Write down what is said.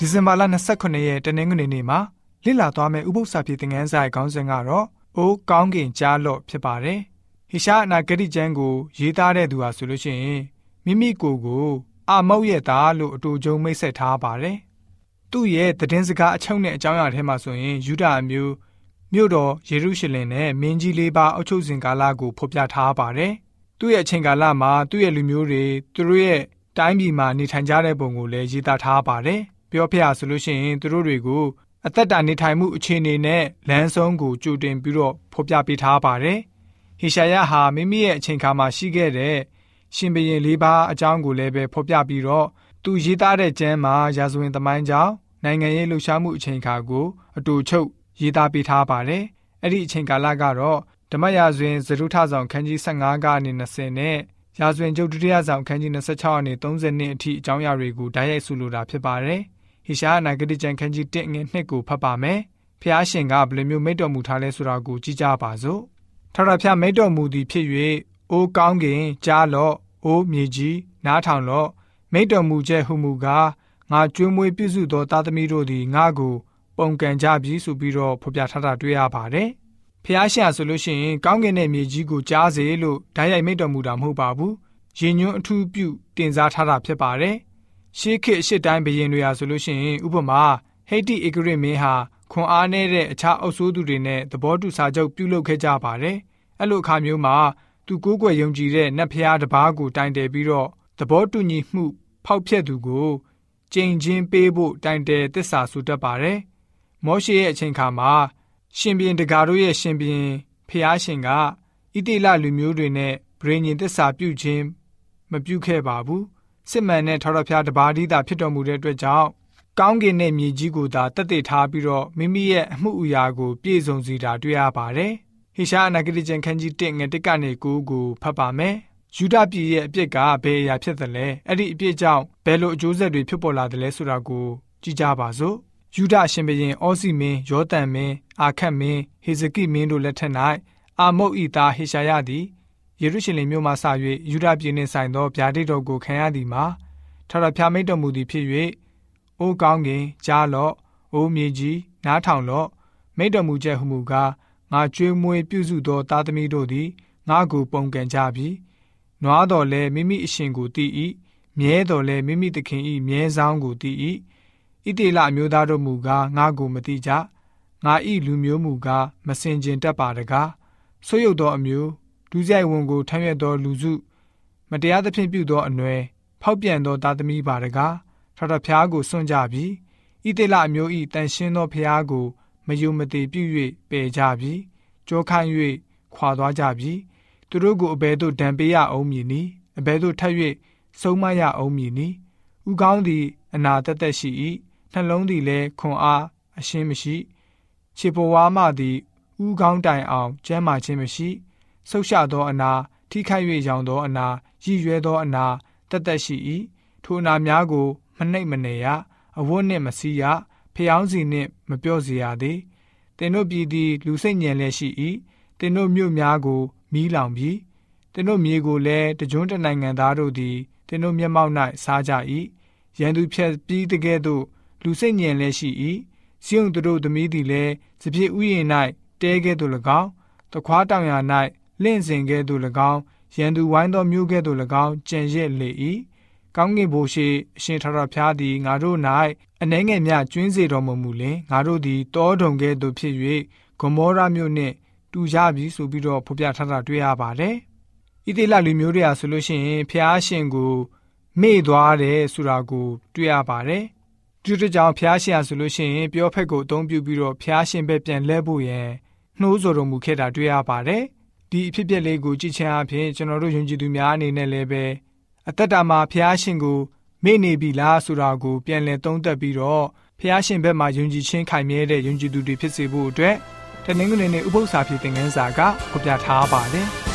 ဒီဇင်ဘာလ29ရက်တနင်္ဂနွေနေ့မှာလေ့လာသွားမယ့်ဥပုသ္စာပြေသင်ခန်းစာရဲ့ခေါင်းစဉ်ကတော့အိုးကောင်းကင်ကြားလော့ဖြစ်ပါတယ်။ဟိရှားအနာဂတိကျမ်းကိုရေးသားတဲ့သူဟာဆိုလို့ရှိရင်မိမိကိုယ်ကိုအာမုတ်ရဲ့သားလို့အတူကြုံမိတ်ဆက်ထားပါတယ်။သူ့ရဲ့သတင်းစကားအချုပ်နဲ့အကြောင်းအရာထဲမှာဆိုရင်ယူဒာအမျိုးမြို့တော်ယေရုရှလင်နဲ့မင်းကြီးလေးပါအုပ်ချုပ်စဉ်ကာလကိုဖော်ပြထားပါတယ်။သူ့ရဲ့အချိန်ကာလမှာသူ့ရဲ့လူမျိုးတွေသူတို့ရဲ့တိုင်းပြည်မှာနေထိုင်ကြတဲ့ပုံကိုလည်းရေးသားထားပါတယ်။ ပြောပြဆိုလို့ရှိရင်သူတို့တွေကိုအသက်တာနေထိုင်မှုအခြေအနေနဲ့လမ်းဆုံးကိုကြိုတင်ပြီးတော့ဖော်ပြပေးထားပါတယ်။ဟေရှာယဟာမိမိရဲ့အချိန်ခါမှာရှိခဲ့တဲ့ရှင်ဘရင်လေးပါးအကြောင်းကိုလည်းပဲဖော်ပြပြီးတော့သူရေးသားတဲ့ကျမ်းမှာရာဇဝင်သမိုင်းကြောင်းနိုင်ငံရေးလှုပ်ရှားမှုအချိန်ခါကိုအတူချုပ်ရေးသားပေးထားပါတယ်။အဲ့ဒီအချိန်ကာလကတော့ဓမ္မရာဇဝင်ဇရုထဆောင်ခန်းကြီး15ကနေ20နဲ့ရာဇဝင်ကျုပ်ဒုတိယဆောင်ခန်းကြီး26အနေ30နှစ်အထိအကြောင်းအရာတွေကိုဓာတ်ရိုက်ဆူလိုတာဖြစ်ပါတယ်။ ဟေရှားနာဂတိကျမ်းခန်းကြီး1ငွေ2ကိုဖတ်ပါမယ်။ဖျားရှင်ကဘယ်လိုမျိုးမိတ်တော်မူထားလဲဆိုတာကိုကြည့်ကြပါစို့။ထာဝရဘုရားမိတ်တော်မူသည်ဖြစ်၍အိုးကောင်းကင်ကြားလော့အိုးမြေကြီးနားထောင်လော့မိတ်တော်မူချက်ဟုမူကားငါကျွေးမွေးပြုစုသောသားသမီးတို့သည်ငါကိုပုံကန်ကြပြီဆိုပြီးတော့ဖော်ပြထားတာတွေ့ရပါတယ်။ဖျားရှာဆိုလို့ရှိရင်ကောင်းကင်တဲ့မြေကြီးကိုကြားစေလို့ဓာတ်ရိုက်မိတ်တော်မူတာမဟုတ်ပါဘူး။ရင်ညွန်းအထူးပြုတင်စားထားတာဖြစ်ပါတယ်။ ရှေးခေတ်အရှိတိုင်းဘရင်တွေဟာဆိုလို့ရှိရင်ဥပမာဟိတ်တိဧကရစ်မင်းဟာခွန်အားနည်းတဲ့အခြားအုပ်စိုးသူတွေနဲ့သဘောတူစာချုပ်ပြုလုပ်ခဲ့ကြပါတယ်။အဲ့လိုအခါမျိုးမှာသူကိုးကွယ်ယုံကြည်တဲ့နတ်ဖျားတစ်ပါးကိုတိုင်တယ်ပြီးတော့သဘောတူညီမှု ဖောက်ဖျက်သူကိုကြိမ်ချင်းပေးဖို့တိုင်တယ်တစ္ဆာဆိုတတ်ပါတယ်။မောရှေရဲ့အချိန်ခါမှာရှင်ဘရင်တကာတို့ရဲ့ရှင်ဘရင်ဖျားရှင်ကဣတိလလူမျိုးတွေနဲ့ဗြေညင်သစ္စာပြုခြင်းမပြုခဲ့ပါဘူး စစ်မှန်တဲ့ထော်ရဖျားတပါးဒီတာဖြစ်တော်မူတဲ့အတွက်ကြောင့်ကောင်းကင်နဲ့မြေကြီးကိုသာတက်တည်ထားပြီးတော့မိမိရဲ့အမှုအရာကိုပြည့်စုံစေတာတွေ့ရပါတယ်ဟေရှာအနာဂတိကျမ်းခန်းကြီး1ငွေ1ကနေ9ကိုဖတ်ပါမယ်ယူဒပြည်ရဲ့အပြစ်ကဘယ်အရာဖြစ်သလဲအဲ့ဒီအပြစ်ကြောင့်ဘယ်လိုအကျိုးဆက်တွေဖြစ်ပေါ်လာသလဲဆိုတာကိုကြည့်ကြပါစို့ယူဒရှင်ဘရင်အောစီမင်းယောသန်မင်းအာခတ်မင်းဟေဇကိမင်းတို့လက်ထက်၌အာမုတ်ဤသားဟေရှာယသည် ယေရုရှလင်မြို့မှစ၍ယူဒပြည်နှင့်ဆိုင်သောဗျာဒိတ်တော်ကိုခံရသည်မှာထာဝရဘုရားမိတ်တော်မူသည်ဖြစ်၍အိုးကောင်းကင်ကြားလော့အိုးမြေကြီးနားထောင်လော့မိတ်တော်မူချက်ဟုမူကားငါကြွေးမွေးပြုစုသောသားသမီးတို့သည်ငါကိုပုံကန်ကြပြီနွားတော်လည်းမိမိအရှင်ကိုတည်၏မြဲတော်လည်းမိမိသခင်၏မြဲဆောင်ကိုတည်၏ဣတိလအမျိုးသားတို့မူကားငါကိုမတိကြငါဤလူမျိုးမူကားမစင်ကျင်တတ်ပါတကားဆွရုပ်သောအမျိုး ဒုစရိုက်ဝန်ကိုထမ်းရွက်သောလူစု မတရားသဖြင့်ပြုသောအနွယ်ဖောက်ပြန်သောသားသမီးပါတကားထထဖျားကိုစွန့်ကြပြီဣတိလအမျိုးဤတန်ရှင်းသောဖျားကို မယုံမသိပြု၍ပယ်ကြပြီကြောခိုင်း၍ခွာသွားကြပြီသူတို့ကိုအဘဲသို့ဒဏ်ပေးရအောင်မည်နီအဘဲသို့ထပ်၍ဆုံးမရအောင်မည်နီဥကောင်းသည်အနာတသက်ရှိ၏နှလုံးသည်လည်းခွန်အားအရှင်းမရှိ ခြေပေါ်ဝါးမှသည်ဥကောင်းတိုင်အောင်ကျမ်းမာခြင်းမရှိ ဆုတ်ရှသောအနာထိခိုက်၍ရောင်သောအနာရည်ရွယ်သောအနာတသက်ရှိ၏ထိုအနာများကိုမနှိပ်မနေရအဝတ်နှင့်မစီးရဖျောင်းစီနှင့်မပြော့စေရသည်တင်တို့ပြည်သည်လူစိတ်ညံလျက်ရှိ၏တင်တို့မြို့များကိုမီးလောင်ပြီးတင်တို့မြေကိုလည်းတကြွတနိုင်ငံသားတို့သည်တင်တို့မျက်မှောက်၌စားကြ၏ရန်သူဖြက်ပြီးတကဲ့သို့လူစိတ်ညံလည်းရှိ၏စီယုံတို့သမီးသည်လည်းစပြည့်ဥယျာဉ်၌တဲကဲ့သို့၎င်းတခွားတောင်ယာ၌ လင့်စင်ကဲ့သို့၎င်းရန်သူဝိုင်းသောမျိုးကဲ့သို့၎င်းကြံရက်လေ၏ကောင်းကင်ဘိုးရှိအရှင်ထထဖျားသည်ငါတို့၌အနှဲငယ်များကျွင်းစေတော်မူမူလင်ငါတို့သည်တောတုံကဲ့သို့ဖြစ်၍ဂမောရမြို့နှင့်တူကြပြီဆိုပြီးတော့ဖော်ပြထားတာတွေ့ရပါတယ်ဣတိလလူမျိုးတွေဟာဆိုလို့ရှိရင်ဖျားရှင်ကိုမေ့သွားတယ်ဆိုတာကိုတွေ့ရပါတယ်ဒီတကြောင်ဖျားရှင်ဆိုလို့ရှိရင်ပြောဖက်ကိုအသုံးပြုပြီးတော့ဖျားရှင်ပဲပြန်လဲဖို့ရန်နှိုးဆော်တော်မူခဲ့တာတွေ့ရပါတယ် ဒီအဖြစ်အပျက်လေးကိုကြည့်ချင်အဖြစ်ကျွန်တော်တို့ယုံကြည်သူများအနေနဲ့လည်းပဲအသက်တာမှာဖျားရှင်ကိုမေ့နေပြီလားဆိုတာကိုပြန်လည်သုံးသပ်ပြီးတော့ဖျားရှင်ဘက်မှာယုံကြည်ခြင်းခိုင်မြဲတဲ့ယုံကြည်သူတွေဖြစ်စေဖို့အတွက်တနင်္ဂနွေနေ့ဥပုသ္စာဖြစ်တဲ့ငန်းစာကဖော်ပြထားပါတယ်။